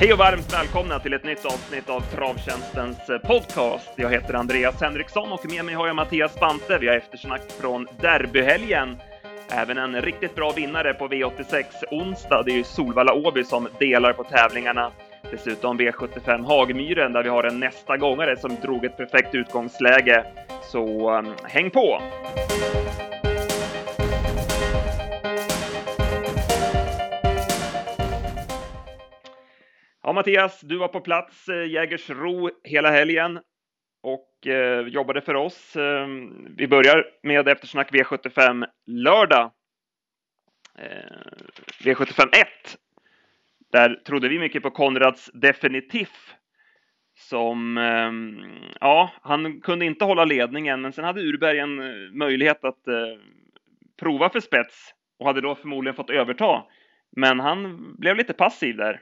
Hej och varmt välkomna till ett nytt avsnitt av Travtjänstens eh, podcast. Jag heter Andreas Henriksson och med mig har jag Mattias Spante. Vi har eftersnack från derbyhelgen. Även en riktigt bra vinnare på V86 onsdag. Det är ju Solvalla Åby som delar på tävlingarna. Dessutom V75 Hagmyren där vi har en nästa gångare som drog ett perfekt utgångsläge. Så ehm, häng på! Ja, Mattias, du var på plats eh, i Jägersro hela helgen och eh, jobbade för oss. Eh, vi börjar med eftersnack V75 lördag. Eh, V75 1. Där trodde vi mycket på Konrads Definitiv. Som, eh, ja, han kunde inte hålla ledningen, men sen hade Urberg en eh, möjlighet att eh, prova för spets och hade då förmodligen fått överta. Men han blev lite passiv där.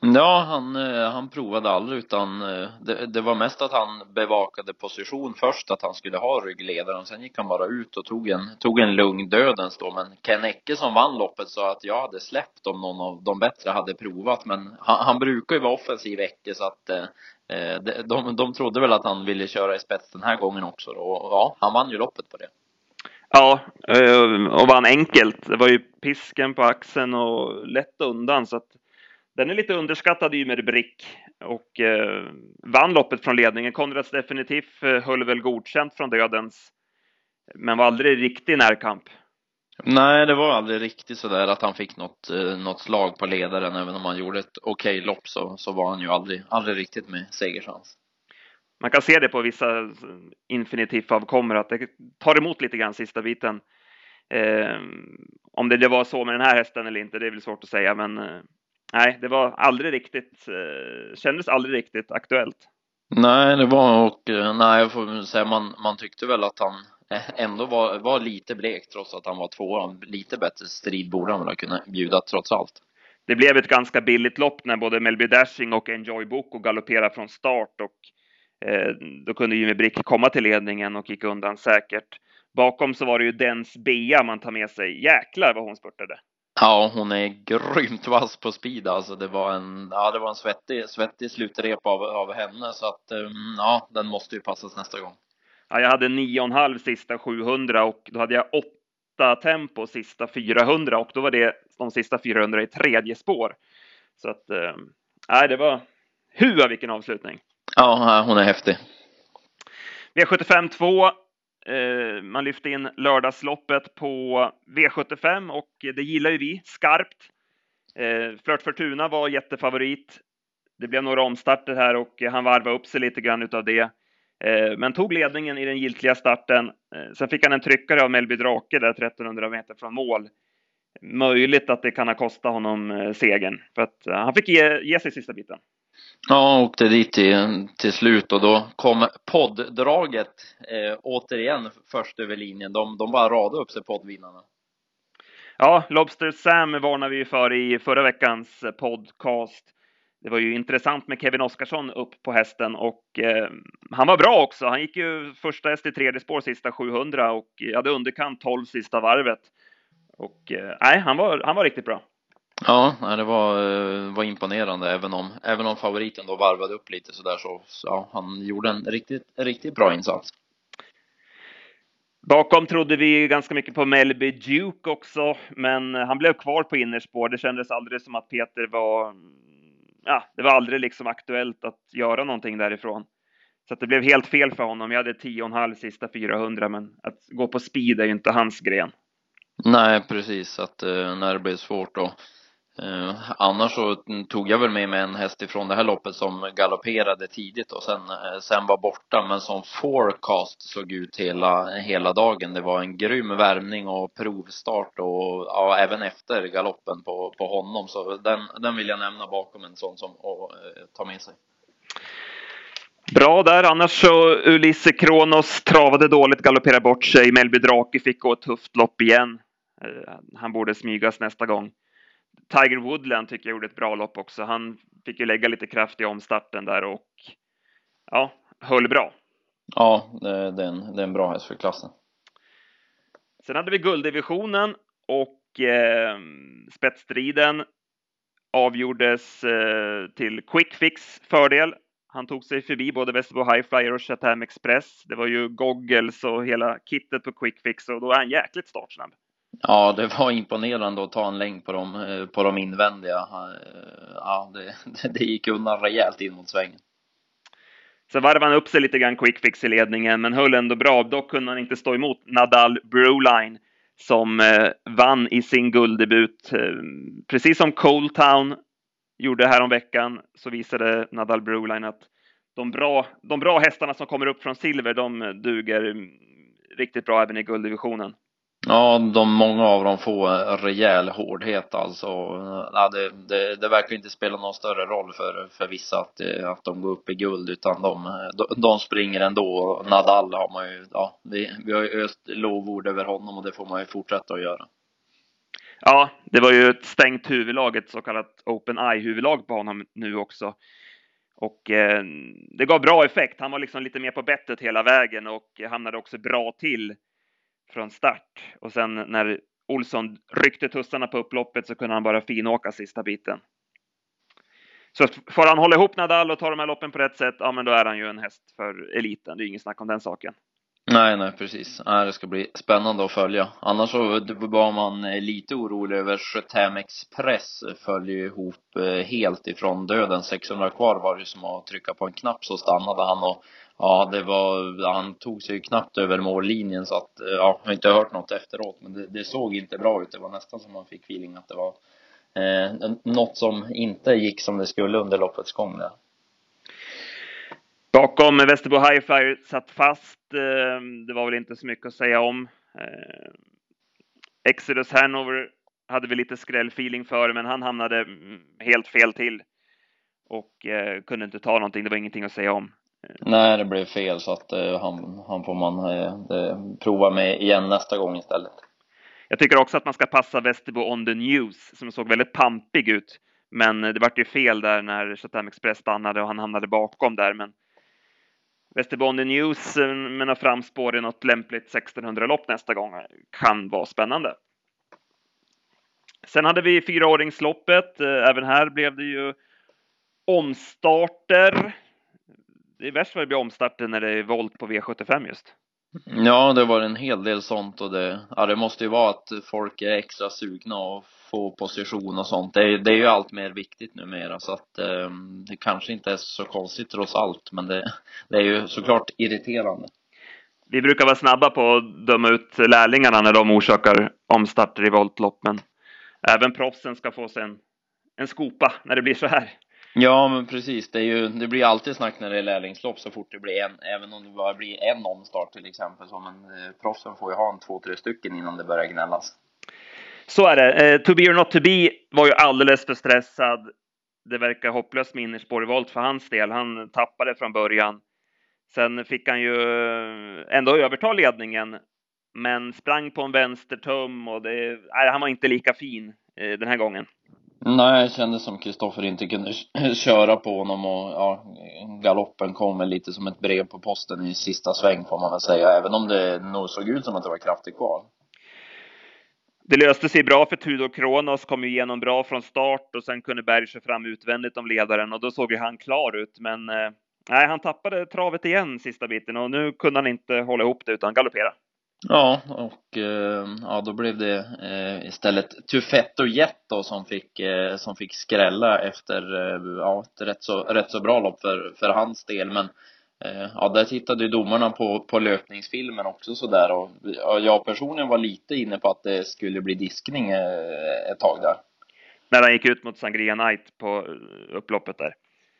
Ja, han, eh, han provade aldrig utan eh, det, det, var mest att han bevakade position först, att han skulle ha ryggledaren. Sen gick han bara ut och tog en, tog en lugn dödens då. Men Ken Ecke som vann loppet sa att jag hade släppt om någon av de bättre hade provat. Men han, han brukar ju vara offensiv Ecke så att eh, eh de, de, de trodde väl att han ville köra i spets den här gången också då. Och ja, han vann ju loppet på det. Ja, och vann enkelt. Det var ju pisken på axeln och lätt undan så att den är lite underskattad Ymer Brick och eh, vann loppet från ledningen. Konrads definitivt eh, höll väl godkänt från dödens, men var aldrig riktig närkamp. Nej, det var aldrig riktigt så där att han fick något, eh, något slag på ledaren. Även om han gjorde ett okej okay lopp så, så var han ju aldrig, aldrig riktigt med segerchans. Man kan se det på vissa infinitiv-avkommor att det tar emot lite grann sista biten. Eh, om det, det var så med den här hästen eller inte, det är väl svårt att säga, men eh, nej, det var aldrig riktigt, eh, kändes aldrig riktigt aktuellt. Nej, det var och eh, nej, jag får säga man, man tyckte väl att han ändå var, var lite blek trots att han var tvåa. Lite bättre strid borde han väl ha kunnat bjuda trots allt. Det blev ett ganska billigt lopp när både Melby Dashing och Enjoy Boko galopperade från start och eh, då kunde Jimmy Brick komma till ledningen och gick undan säkert. Bakom så var det ju Dens Bea man tar med sig. Jäklar vad hon spurtade. Ja, hon är grymt vass på speed alltså. Det var en, ja, det var en svettig, svettig slutrep av, av henne så att, um, ja, den måste ju passas nästa gång. Ja, jag hade 9,5 sista 700 och då hade jag 8 tempo sista 400 och då var det de sista 400 i tredje spår. Så att, um, nej, det var, hua vilken avslutning. Ja, hon är häftig. V75 2 Eh, Eh, man lyfte in lördagsloppet på V75 och det gillar ju vi skarpt. Eh, Flört Fortuna var jättefavorit. Det blev några omstarter här och han varvade upp sig lite grann utav det. Eh, men tog ledningen i den giltiga starten. Eh, sen fick han en tryckare av Melby Drake där 1300 meter från mål. Möjligt att det kan ha kostat honom segern för att han fick ge, ge sig sista biten. Ja, åkte dit till, till slut och då kom podddraget eh, återigen först över linjen. De, de bara radade upp sig poddvinnarna. Ja, Lobster Sam varnade vi för i förra veckans podcast. Det var ju intressant med Kevin Oskarsson upp på hästen och eh, han var bra också. Han gick ju första häst i tredje spår sista 700 och hade underkant 12 sista varvet. Och eh, nej, han var, han var riktigt bra. Ja, det var, eh, var imponerande även om, även om favoriten då varvade upp lite sådär så, så ja, han gjorde en riktigt, riktigt bra insats. Bakom trodde vi ganska mycket på Melby Duke också, men han blev kvar på innerspår. Det kändes aldrig som att Peter var, ja, det var aldrig liksom aktuellt att göra någonting därifrån. Så det blev helt fel för honom. Jag hade 10,5 sista 400, men att gå på speed är ju inte hans gren. Nej, precis. Att uh, när det blev svårt då Eh, annars så tog jag väl med mig en häst ifrån det här loppet som galopperade tidigt och sen, eh, sen var borta men som forecast såg ut hela, hela dagen. Det var en grym värmning och provstart och ja, även efter galoppen på, på honom. Så den, den vill jag nämna bakom en sån som att eh, ta med sig. Bra där, annars så Ulisse Kronos travade dåligt, galopperade bort sig. Melby Drake fick gå ett tufft lopp igen. Eh, han borde smygas nästa gång. Tiger Woodland tycker jag gjorde ett bra lopp också. Han fick ju lägga lite kraft i omstarten där och ja, höll bra. Ja, det är en, det är en bra häst för klassen. Sen hade vi gulddivisionen och eh, spetsstriden. avgjordes eh, till Quick Fix fördel. Han tog sig förbi både Västerbo Highflyer och Chatham Express. Det var ju goggles och hela kittet på Quick Fix och då är han jäkligt startsnabb. Ja, det var imponerande att ta en längd på de, eh, på de invändiga. Eh, ja, det, det gick undan rejält in mot svängen. Så varvade han upp sig lite grann quickfix i ledningen, men höll ändå bra. Dock kunde han inte stå emot Nadal Broline som eh, vann i sin gulddebut. Precis som Town gjorde häromveckan så visade Nadal Broline att de bra, de bra hästarna som kommer upp från silver, de duger mm, riktigt bra även i gulddivisionen. Ja, de, många av dem får rejäl hårdhet alltså. Ja, det, det, det verkar inte spela någon större roll för, för vissa att, eh, att de går upp i guld utan de, de springer ändå. Nadal har man ju, ja, vi, vi har ju öst lovord över honom och det får man ju fortsätta att göra. Ja, det var ju ett stängt huvudlag, ett så kallat open eye huvudlag på honom nu också. Och eh, det gav bra effekt. Han var liksom lite mer på bettet hela vägen och hamnade också bra till från start. Och sen när Olsson ryckte tussarna på upploppet så kunde han bara finåka sista biten. Så får han hålla ihop Nadal och ta de här loppen på rätt sätt, ja men då är han ju en häst för eliten. Det är inget snack om den saken. Nej, nej precis. Nej, det ska bli spännande att följa. Annars så var man eh, lite orolig över Chetam Express följer ihop eh, helt ifrån döden. 600 kvar var det som att trycka på en knapp så stannade han och Ja, det var, han tog sig knappt över mållinjen så att, eh, ja, jag har inte hört något efteråt men det, det såg inte bra ut. Det var nästan som man fick feeling att det var eh, något som inte gick som det skulle under loppets gång där. Bakom Västerbo Highflyer satt fast. Eh, det var väl inte så mycket att säga om. Eh, Exodus Hanover hade vi lite skrällfeeling för, men han hamnade helt fel till och kunde inte ta någonting. Det var ingenting att säga om. Nej, det blev fel så att eh, han, han får man eh, prova med igen nästa gång istället. Jag tycker också att man ska passa Västerbo on the news som såg väldigt pampig ut. Men eh, det vart ju fel där när Chatham Express stannade och han hamnade bakom där. Men Västerbo on the news eh, med några framspår i något lämpligt 1600-lopp nästa gång eh, kan vara spännande. Sen hade vi fyraåringsloppet. Även här blev det ju omstarter det är värst vad det blir omstarter när det är volt på V75 just. Ja, det var en hel del sånt och det, ja, det måste ju vara att folk är extra sugna och få position och sånt. Det är, det är ju allt mer viktigt numera så att eh, det kanske inte är så konstigt trots allt, men det, det är ju såklart irriterande. Vi brukar vara snabba på att döma ut lärlingarna när de orsakar omstarter i voltlopp, men även proffsen ska få sig en, en skopa när det blir så här. Ja, men precis. Det, är ju, det blir alltid snack när det är lärlingslopp så fort det blir en, även om det bara blir en omstart till exempel. Så, men eh, proffsen får ju ha en två, tre stycken innan det börjar gnällas. Så är det. Eh, to be or not to be var ju alldeles för stressad. Det verkar hopplöst med Innersborg Volt för hans del. Han tappade från början. Sen fick han ju eh, ändå överta ledningen, men sprang på en vänstertum och det, nej, han var inte lika fin eh, den här gången. Nej, jag kände som Kristoffer inte kunde köra på honom och ja, galoppen kom väl lite som ett brev på posten i sista sväng får man väl säga, även om det nog såg ut som att det var kraftigt kvar. Det löste sig bra för Tudor Kronos, kom ju igenom bra från start och sen kunde Berg köra fram utvändigt om ledaren och då såg ju han klar ut, men eh, nej, han tappade travet igen sista biten och nu kunde han inte hålla ihop det utan galoppera. Ja, och eh, ja, då blev det eh, istället Tufetto Jet då som fick, eh, som fick skrälla efter eh, ja, ett rätt så, rätt så bra lopp för, för hans del. Men eh, ja, där tittade ju domarna på, på löpningsfilmen också sådär och jag personligen var lite inne på att det skulle bli diskning ett tag där. När han gick ut mot Sangria Knight på upploppet där.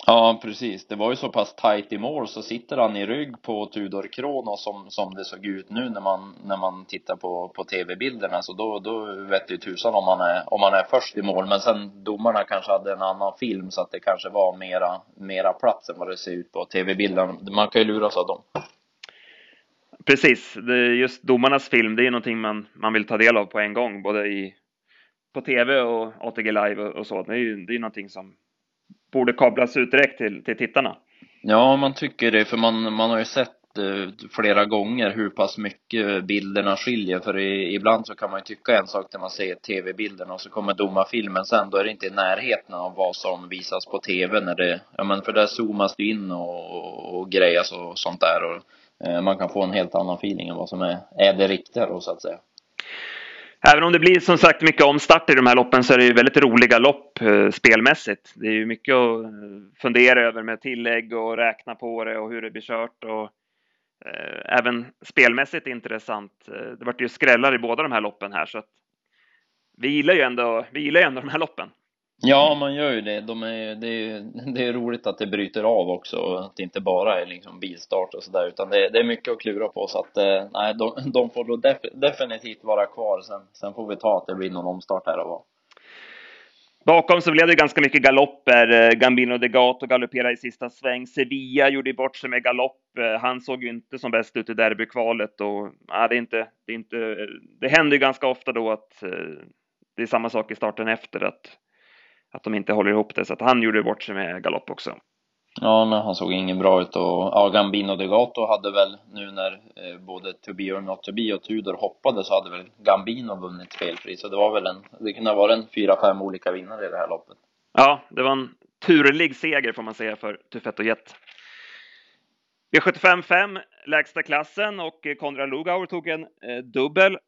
Ja, precis. Det var ju så pass tight i mål så sitter han i rygg på Tudor Kronos som, som det såg ut nu när man, när man tittar på, på tv-bilderna. Så då, då vet ju tusan om man, är, om man är först i mål. Men sen domarna kanske hade en annan film så att det kanske var mera, mera plats än vad det ser ut på tv-bilden. Man kan ju luras av dem. Precis. Det, just domarnas film, det är någonting man, man vill ta del av på en gång, både i, på tv och ATG Live och, och så. Det är ju det är någonting som borde kablas ut direkt till, till tittarna. Ja, man tycker det, för man, man har ju sett eh, flera gånger hur pass mycket bilderna skiljer. För i, ibland så kan man ju tycka en sak när man ser tv-bilderna och så kommer domarfilmen sen. Då är det inte i närheten av vad som visas på tv när det, ja men för där zoomas det in och, och grejas och sånt där. Och eh, man kan få en helt annan feeling än vad som är, är det riktiga då så att säga. Även om det blir som sagt mycket omstart i de här loppen så är det ju väldigt roliga lopp eh, spelmässigt. Det är ju mycket att eh, fundera över med tillägg och räkna på det och hur det blir kört och eh, även spelmässigt intressant. Eh, det vart ju skrällar i båda de här loppen här så att vi gillar ju ändå, vi gillar ju ändå de här loppen. Ja, man gör ju det. De är, det, är, det är roligt att det bryter av också, att det inte bara är liksom bilstart och sådär, utan det, det är mycket att klura på så att, eh, nej, de, de får då def, definitivt vara kvar. Sen, sen får vi ta att det blir någon omstart här och var. Bakom så blev det ganska mycket galopper. Eh, Gambino Gambino Degato galopperade i sista sväng. Sevilla gjorde bort sig med galopp. Eh, han såg ju inte som bäst ut i derbykvalet och nej, det, är inte, det, är inte, det händer ju ganska ofta då att eh, det är samma sak i starten efter att att de inte håller ihop det. Så att han gjorde bort sig med galopp också. Ja, nej, han såg ingen bra ut och ja, Gambino Degato hade väl nu när eh, både To Be or Not To Be och Tudor hoppade så hade väl Gambino vunnit felfri. Så det var väl en, det kunde ha varit en fyra, fem olika vinnare i det här loppet. Ja, det var en turlig seger får man säga för Tufett och Jet. V75 5, lägsta klassen och Konrad Lugauer tog en eh, dubbel,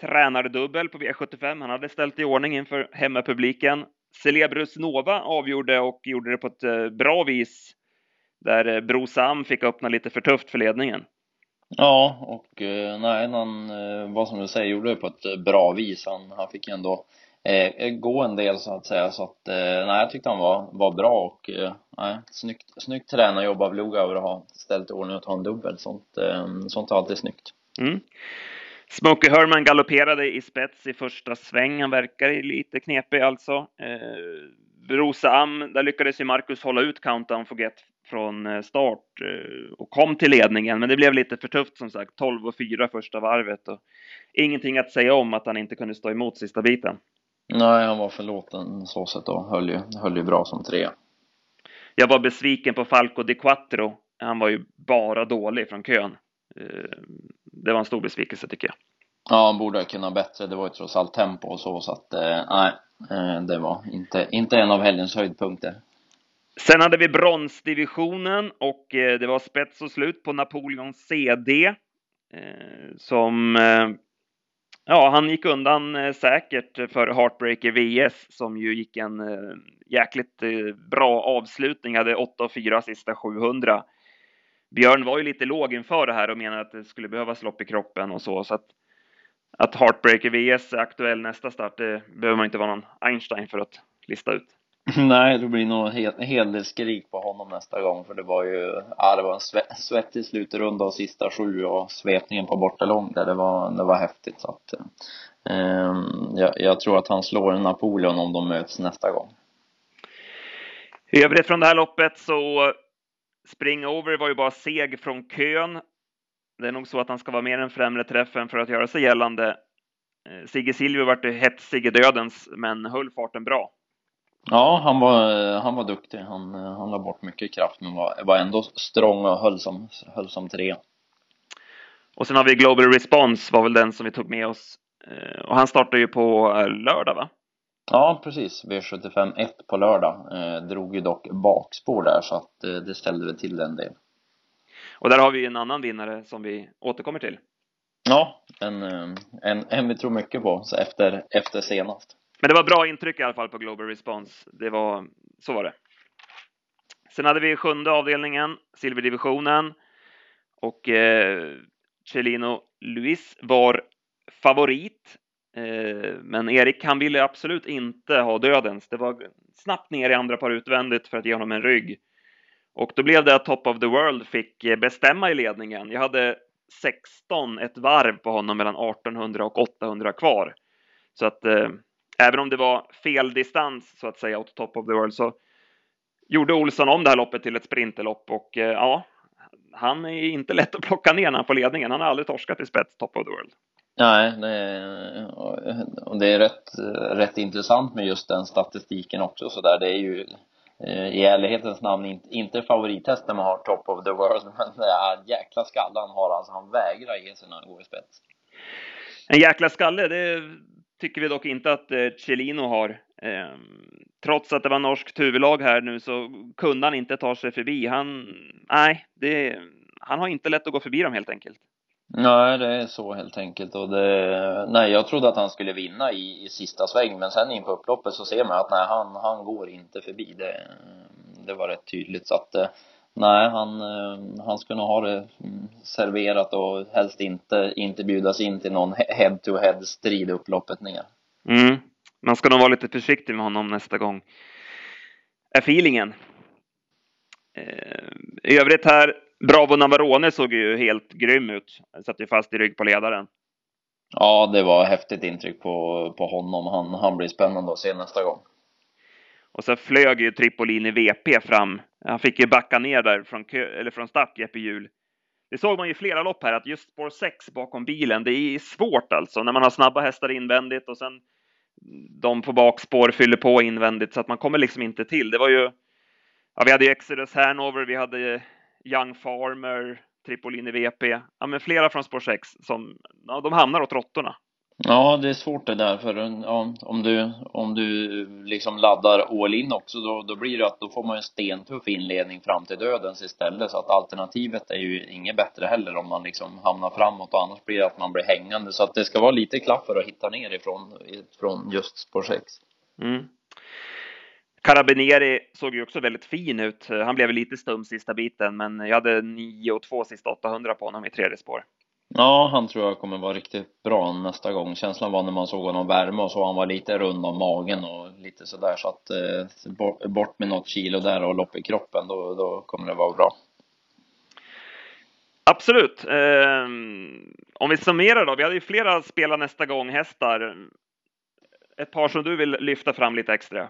tränardubbel på V75. Han hade ställt i ordning inför hemmapubliken. Celebrus Nova avgjorde och gjorde det på ett eh, bra vis. Där eh, Bro Sam fick öppna lite för tufft för ledningen. Ja, och eh, nej, han, vad som du säger, gjorde det på ett bra vis. Han, han fick ändå eh, gå en del så att säga. Så att, eh, nej, jag tyckte han var, var bra och eh, nej, snyggt, snyggt tränarjobb av Lugauer att ha ställt i ordning och ta en dubbel. Sånt, eh, sånt är alltid snyggt. Mm. Smokey Herman galopperade i spets i första sväng. Han verkar lite knepig alltså. Eh, Rosa Am, där lyckades ju Marcus hålla ut Countdown Forget från eh, start eh, och kom till ledningen, men det blev lite för tufft som sagt. 12 och 4 första varvet och ingenting att säga om att han inte kunde stå emot sista biten. Nej, han var förlåten så sett och höll ju, höll ju bra som trea. Jag var besviken på Falco di Quattro. Han var ju bara dålig från kön. Eh, det var en stor besvikelse tycker jag. Ja, han borde ha kunnat bättre. Det var ju trots allt tempo och så, så att eh, nej, eh, det var inte, inte en av helgens höjdpunkter. Sen hade vi bronsdivisionen och det var spets och slut på Napoleon CD. Som, ja, han gick undan säkert för Heartbreaker VS som ju gick en jäkligt bra avslutning, hade 8 och 4 sista 700. Björn var ju lite låg inför det här och menade att det skulle behövas lopp i kroppen och så, så att att Heartbreaker VS är aktuell nästa start, det behöver man inte vara någon Einstein för att lista ut. Nej, det blir nog en hel del skrik på honom nästa gång för det var ju, ja det var en svettig slutrunda och sista sju och svepningen på borta lång där, det var, det var häftigt så att eh, jag, jag tror att han slår en Napoleon om de möts nästa gång. I övrigt från det här loppet så Springover var ju bara seg från kön. Det är nog så att han ska vara mer än främre träffen för att göra sig gällande. Eh, Sigge Silvio vart hetsig i dödens, men höll farten bra. Ja, han var, han var duktig. Han, han la bort mycket kraft, men var, var ändå strong och höll som, höll som tre. Och sen har vi Global Response, var väl den som vi tog med oss. Eh, och han startar ju på eh, lördag, va? Ja, precis. V75 1 på lördag. Eh, drog ju dock bakspår där, så att eh, det ställde väl till en del. Och där har vi en annan vinnare som vi återkommer till. Ja, en, eh, en, en vi tror mycket på så efter, efter senast. Men det var bra intryck i alla fall på Global Response. Det var, så var det. Sen hade vi sjunde avdelningen, silverdivisionen. Och eh, Celino Luis var favorit. Eh, men Erik, han ville absolut inte ha dödens. Det var snabbt ner i andra par utvändigt för att ge honom en rygg. Och då blev det att Top of the World fick eh, bestämma i ledningen. Jag hade 16 ett varv på honom mellan 1800 och 800 kvar. Så att eh, även om det var fel distans så att säga åt Top of the World så gjorde Olsson om det här loppet till ett sprinterlopp och eh, ja, han är inte lätt att plocka ner när han får ledningen. Han har aldrig torskat i spets Top of the World. Nej, det är, och det är rätt, rätt intressant med just den statistiken också så där. Det är ju eh, i ärlighetens namn inte, favorithäst när man har top of the world men ja, jäkla skalle han har alltså. Han vägrar ge sig när han går i spets. En jäkla skalle, det tycker vi dock inte att eh, Celino har. Ehm, trots att det var norskt huvudlag här nu så kunde han inte ta sig förbi. Han, nej, det, han har inte lätt att gå förbi dem helt enkelt. Nej, det är så helt enkelt och det, nej jag trodde att han skulle vinna i, i sista sväng men sen in på upploppet så ser man att nej han, han går inte förbi det, det var rätt tydligt så att eh, nej han, eh, han ska nog ha det mm, serverat och helst inte, inte bjudas in till någon head to head strid upploppet ner. Mm. Man ska nog vara lite försiktig med honom nästa gång. Är feelingen. Eh, I övrigt här Bravo Navarone såg ju helt grym ut. Satt ju fast i rygg på ledaren. Ja, det var häftigt intryck på, på honom. Han, han blir spännande att se nästa gång. Och så flög ju Tripolini VP fram. Han fick ju backa ner där från, kö, eller från start, Jeppe Hjul. Det såg man ju i flera lopp här, att just spår 6 bakom bilen, det är svårt alltså när man har snabba hästar invändigt och sen de på bakspår fyller på invändigt så att man kommer liksom inte till. Det var ju, ja, vi hade ju Exodus Hanover, vi hade Young Farmer, Tripolini VP, ja men flera från spår 6 som, ja, de hamnar åt råttorna. Ja, det är svårt det där för ja, om du, om du liksom laddar all in också då, då blir det att då får man en stentuff inledning fram till dödens istället så att alternativet är ju inget bättre heller om man liksom hamnar framåt och annars blir det att man blir hängande så att det ska vara lite klaff för att hitta ner ifrån, från just spår 6. Mm. Carabinieri såg ju också väldigt fin ut. Han blev lite stum sista biten, men jag hade 9 och 2 sista 800 på honom i tredje spår. Ja, han tror jag kommer vara riktigt bra nästa gång. Känslan var när man såg honom värma och så han var lite rund om magen och lite sådär så att eh, bort med något kilo där och lopp i kroppen, då, då kommer det vara bra. Absolut. Eh, om vi summerar då, vi hade ju flera spela nästa gång hästar. Ett par som du vill lyfta fram lite extra?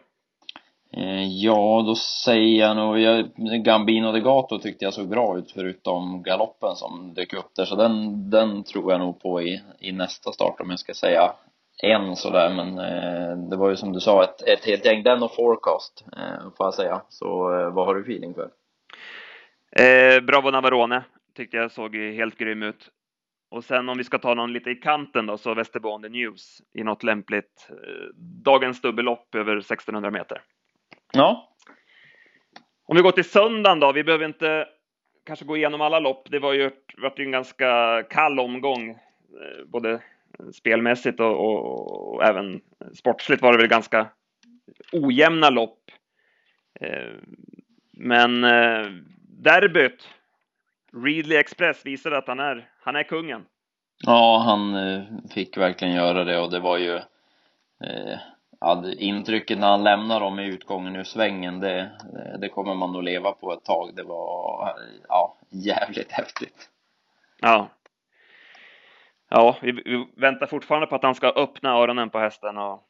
Eh, ja, då säger jag nog, jag, Gambino de Gato tyckte jag såg bra ut förutom galoppen som dök upp där, så den, den tror jag nog på i, i nästa start om jag ska säga en sådär, men eh, det var ju som du sa ett, ett helt gäng, den och forecast eh, får jag säga. Så eh, vad har du feeling för? Eh, Bravo Navarone tyckte jag såg helt grym ut. Och sen om vi ska ta någon lite i kanten då, så Västerbotten News i något lämpligt. Eh, dagens dubbellopp över 1600 meter. Ja. Om vi går till söndagen då, vi behöver inte kanske gå igenom alla lopp. Det var ju, var ju en ganska kall omgång, eh, både spelmässigt och, och, och, även sportsligt var det väl ganska ojämna lopp. Eh, men eh, derbyt, Readly Express visade att han är, han är kungen. Ja, han fick verkligen göra det och det var ju ja, intrycket när han lämnar dem i utgången ur svängen, det, det kommer man nog leva på ett tag. Det var, ja, jävligt häftigt. Ja. Ja, vi, vi väntar fortfarande på att han ska öppna öronen på hästen och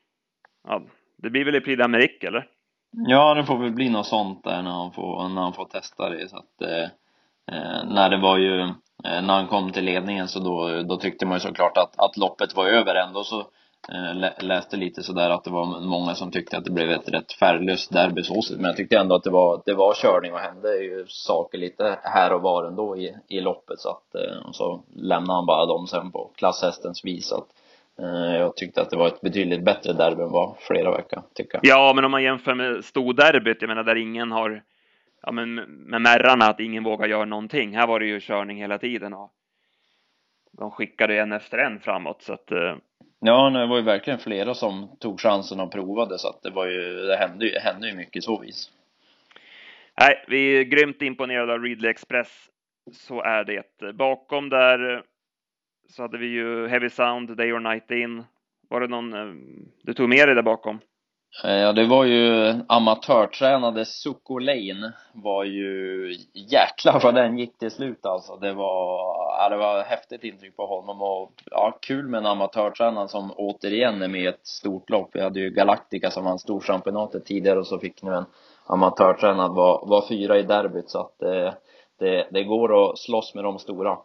ja, det blir väl i Prix d'Amérique, eller? Ja, det får väl bli något sånt där när han får, när han får testa det så att eh, eh när det var ju, eh, när han kom till ledningen så då, då tyckte man ju såklart att, att loppet var över ändå så Eh, läste lite sådär att det var många som tyckte att det blev ett rätt färglöst derby så men jag tyckte ändå att det var, det var körning. Och hände? Ju saker lite här och var ändå i, i loppet. Så att, eh, och så lämnade han bara dem sen på klasshästens vis. Så att eh, jag tyckte att det var ett betydligt bättre derby än vad flera verkar tycka. Ja, men om man jämför med storderbyt, jag menar där ingen har, ja men med märrarna, att ingen vågar göra någonting. Här var det ju körning hela tiden och de skickade en efter en framåt. Så att Ja, det var ju verkligen flera som tog chansen och provade så att det var ju, det hände ju, hände ju mycket så vis. Nej, vi är grymt imponerade av Readly Express. Så är det. Bakom där så hade vi ju Heavy Sound, Day or Night In. Var det någon eh, du tog med dig där bakom? Eh, ja, det var ju amatörtränade Suko Lane var ju jäklar vad den gick till slut alltså. Det var, ja, det var häftigt intryck på honom och ja, kul med en amatörtränad som återigen är med i ett stort lopp. Vi hade ju Galactica som vann storchampionatet tidigare och så fick nu en amatörtränad var, var fyra i derbyt så att det, det, det går att slåss med de stora.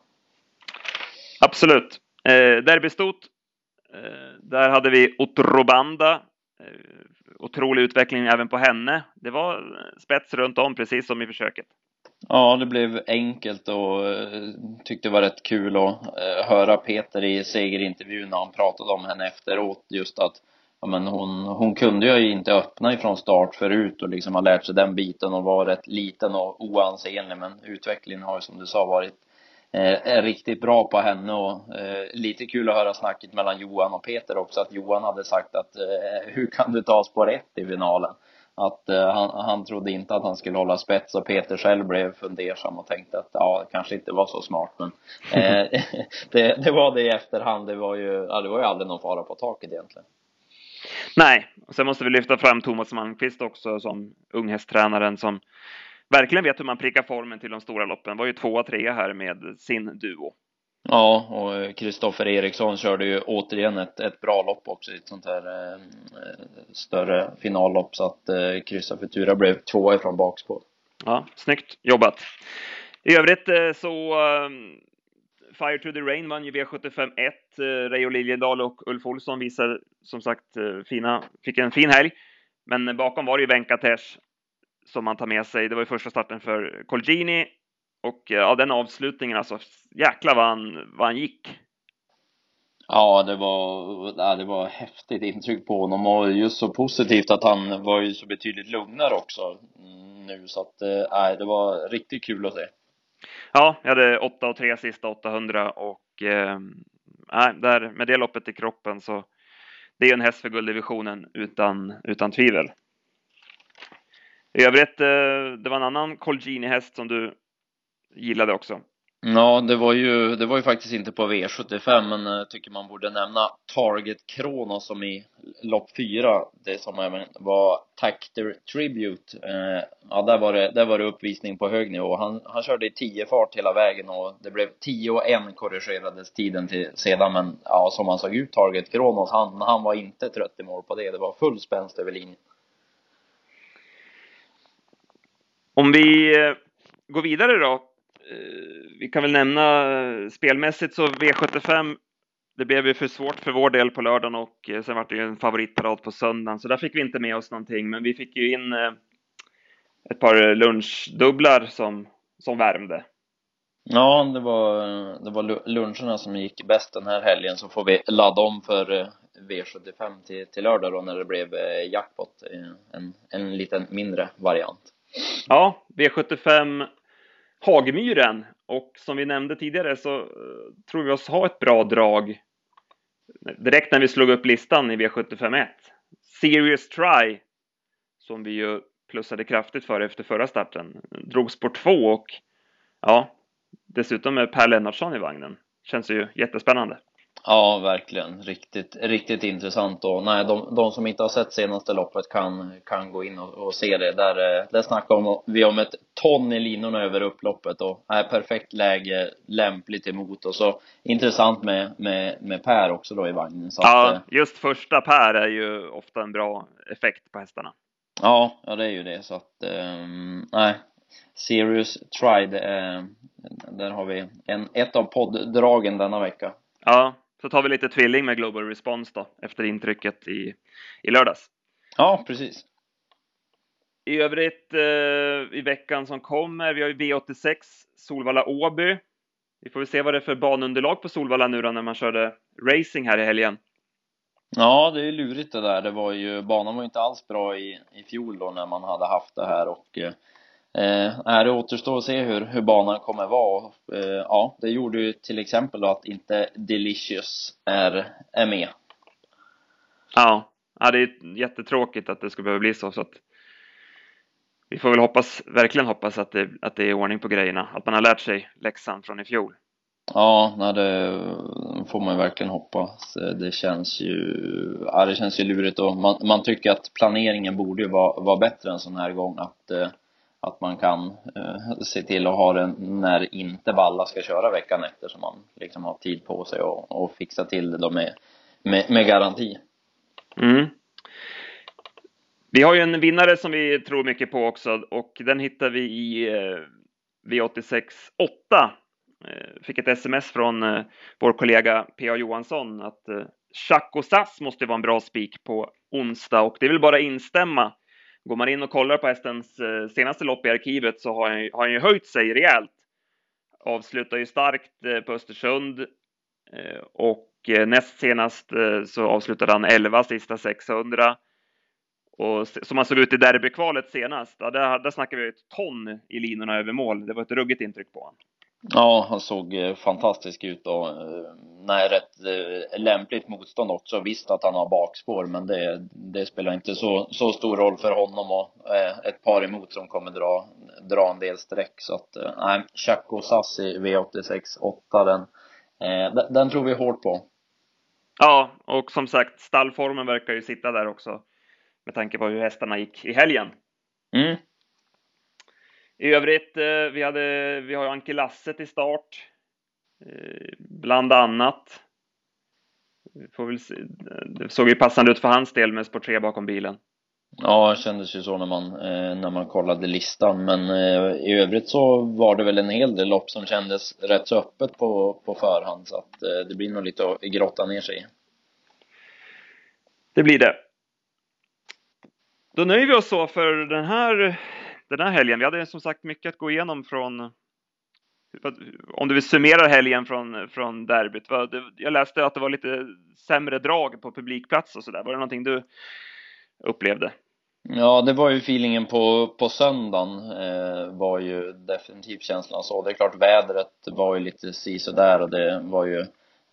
Absolut. Eh, derbystot. Eh, där hade vi Otrobanda Eh, otrolig utveckling även på henne. Det var spets runt om, precis som i försöket. Ja, det blev enkelt och eh, tyckte det var rätt kul att eh, höra Peter i segerintervjun när han pratade om henne efteråt, just att ja, men hon, hon kunde ju inte öppna ifrån start förut och liksom har lärt sig den biten och var rätt liten och oansenlig men utvecklingen har ju som du sa varit Eh, är riktigt bra på henne och eh, lite kul att höra snacket mellan Johan och Peter också att Johan hade sagt att eh, hur kan du ta spår ett i finalen? Att eh, han, han trodde inte att han skulle hålla spets och Peter själv blev fundersam och tänkte att ja, det kanske inte var så smart men eh, det, det var det i efterhand. Det var ju, ja, det var ju aldrig någon fara på taket egentligen. Nej, och sen måste vi lyfta fram Thomas Malmqvist också som unghästtränaren som verkligen vet hur man prickar formen till de stora loppen. Var ju tvåa, trea här med sin duo. Ja, och Kristoffer Eriksson körde ju återigen ett, ett bra lopp också i ett sånt här eh, större finallopp så att eh, Kristoffer Futura blev tvåa ifrån bakspår. Ja, snyggt jobbat. I övrigt eh, så eh, Fire to the Rain vann ju V75 1. Eh, Reijo Liljedahl och Ulf Olsson visar som sagt eh, fina, fick en fin helg. Men bakom var det ju Venkatesh som man tar med sig. Det var ju första starten för Colgini och ja, den avslutningen alltså. Jäklar vad han, vad han gick. Ja, det var, ja, det var häftigt intryck på honom och just så positivt att han var ju så betydligt lugnare också nu så att, nej, det var riktigt kul att se. Ja, jag hade 8 och 3 sista 800 och eh, där, med det loppet i kroppen så det är en häst för gulddivisionen utan, utan tvivel. I övrigt, eh, det var en annan Colgini-häst som du gillade också. Ja, det var ju, det var ju faktiskt inte på V75, men jag tycker man borde nämna Target Kronos som i lopp fyra, det som även var Tactor Tribute. Eh, ja, där var det, där var det uppvisning på hög nivå. Han, han körde i 10 fart hela vägen och det blev 10 och 1 korrigerades tiden till sedan, men ja, som han såg ut, Target Kronos, han, han var inte trött i mål på det. Det var full spänst över linjen. Om vi eh, går vidare då eh, vi kan väl nämna eh, spelmässigt så V75 det blev ju för svårt för vår del på lördagen och sen var det ju en favoritparad på söndagen så där fick vi inte med oss någonting men vi fick ju in ett par lunchdubblar som, som värmde. Ja, det var, det var luncherna som gick bäst den här helgen så får vi ladda om för V75 till, till lördag då när det blev jackpot, en, en liten mindre variant. Ja, V75 Hagmyren och som vi nämnde tidigare så eh, tror vi oss ha ett bra drag direkt när vi slog upp listan i V751. Serious Try som vi ju plussade kraftigt för efter förra starten drogs på två och ja, dessutom med Per Lennartsson i vagnen. Känns ju jättespännande. Ja, verkligen. Riktigt, riktigt intressant och nej, de, de som inte har sett senaste loppet kan, kan gå in och, och se det. Där, eh, där snackar om, vi om ett ton i linorna över upploppet och är perfekt läge, lämpligt emot och så intressant med, med, med Per också då i vagnen. Så ja, att, eh, just första Per är ju ofta en bra effekt på hästarna. Ja, ja det är ju det så att, um, nej. Serious det är, där har vi en, ett av podddragen denna vecka. Ja, så tar vi lite tvilling med Global Response då, efter intrycket i, i lördags. Ja, precis. I övrigt eh, i veckan som kommer, vi har ju V86 Solvalla Åby. Vi får väl se vad det är för banunderlag på Solvalla nu då när man körde racing här i helgen. Ja, det är lurigt det där. Det var ju, banan var ju inte alls bra i, i fjol då när man hade haft det här och eh, Eh, det återstår att se hur, hur banan kommer vara. Eh, ja, det gjorde ju till exempel då att inte Delicious är, är med. Ja, ja det är jättetråkigt att det ska behöva bli så. så att vi får väl hoppas, verkligen hoppas att det, att det är ordning på grejerna. Att man har lärt sig läxan från i fjol. Ja, nej, det får man verkligen hoppas. Det känns ju, ja, det känns ju lurigt och man, man tycker att planeringen borde ju vara, vara bättre en sån här gång. Att eh, att man kan eh, se till att ha den när inte Valla ska köra veckan efter så man liksom har tid på sig och, och fixa till det då med, med, med garanti. Mm. Vi har ju en vinnare som vi tror mycket på också och den hittar vi i eh, V86 8. Eh, fick ett sms från eh, vår kollega P.A. Johansson att eh, Chaco Sass måste vara en bra spik på onsdag och det vill bara instämma. Går man in och kollar på hästens eh, senaste lopp i arkivet så har han, har han ju höjt sig rejält. Avslutar ju starkt eh, på Östersund eh, och näst senast så avslutade han 11 sista 600. Och som han såg ut i derbykvalet senast, ja, där, där snackar vi ett ton i linorna över mål. Det var ett ruggigt intryck på honom. Ja, han såg eh, fantastisk ut och eh, nej, rätt eh, lämpligt motstånd också. Visst att han har bakspår, men det, det spelar inte så, så stor roll för honom och ett par emot som kommer dra, dra en del streck. Så att nej, Chaco Sassi V86 8, den, den, den tror vi hårt på. Ja, och som sagt, stallformen verkar ju sitta där också med tanke på hur hästarna gick i helgen. Mm. I övrigt, eh, vi, hade, vi har ju Anke Lasse till start, eh, bland annat. Se. Det såg ju passande ut för hans del med spår 3 bakom bilen. Ja, det kändes ju så när man, eh, när man kollade listan, men i övrigt så var det väl en hel del lopp som kändes rätt så öppet på, på förhand, så att det blir nog lite att grotta ner sig. Det blir det. Då nöjer vi oss så för den här, den här helgen. Vi hade som sagt mycket att gå igenom från om du vill summera helgen från, från derbyt. Jag läste att det var lite sämre drag på publikplats och sådär. Var det någonting du upplevde? Ja, det var ju feelingen på, på söndagen eh, var ju definitivt känslan så. Det är klart vädret var ju lite si där och det var ju Eh,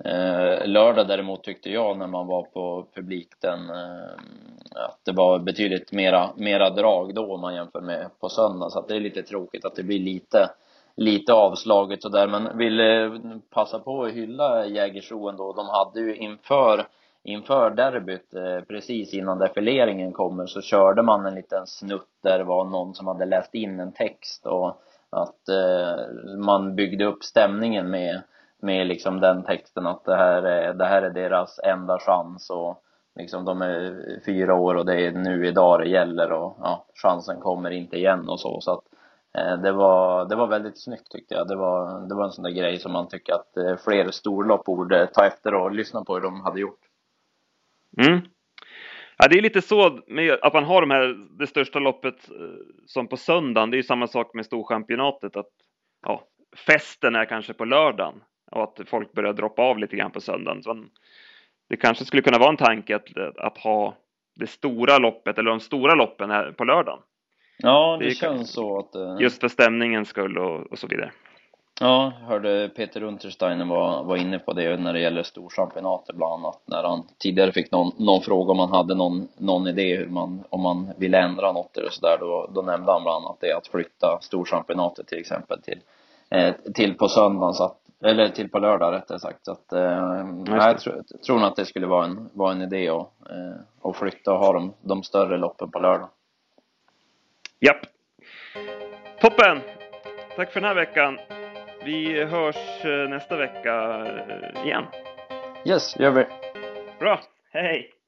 Eh, lördag däremot tyckte jag när man var på publiken eh, att det var betydligt mera, mera drag då om man jämför med på söndag så att det är lite tråkigt att det blir lite lite avslaget sådär men ville eh, passa på att hylla Jägersro ändå. De hade ju inför inför derbyt eh, precis innan defileringen kommer så körde man en liten snutt där det var någon som hade läst in en text och att eh, man byggde upp stämningen med med liksom den texten att det här är, det här är deras enda chans och liksom de är fyra år och det är nu idag det gäller och ja, chansen kommer inte igen och så så att eh, det var, det var väldigt snyggt tyckte jag. Det var, det var en sån där grej som man tycker att eh, fler storlopp borde ta efter och lyssna på hur de hade gjort. Mm. Ja, det är lite så med att man har de här, det största loppet eh, som på söndagen. Det är ju samma sak med Storchampionatet att ja, festen är kanske på lördagen och att folk börjar droppa av lite grann på söndagen. Så det kanske skulle kunna vara en tanke att, att ha det stora loppet eller de stora loppen här på lördagen. Ja, det, det känns så att... Uh... Just för stämningens skull och, och så vidare. Ja, jag hörde Peter Untersteiner var, var inne på det när det gäller storchampionatet bland annat. När han tidigare fick någon, någon fråga om han hade någon, någon idé hur man, om man ville ändra något eller sådär. Då, då nämnde han bland annat det att flytta storchampionatet till exempel till, eh, till på söndagen så att eller till på lördag rättare sagt. Så att, eh, jag tror, tror nog att det skulle vara en, vara en idé att, eh, att flytta och ha de, de större loppen på lördag. Japp. Toppen! Tack för den här veckan. Vi hörs eh, nästa vecka eh, igen. Yes, gör vi. Bra. Hej!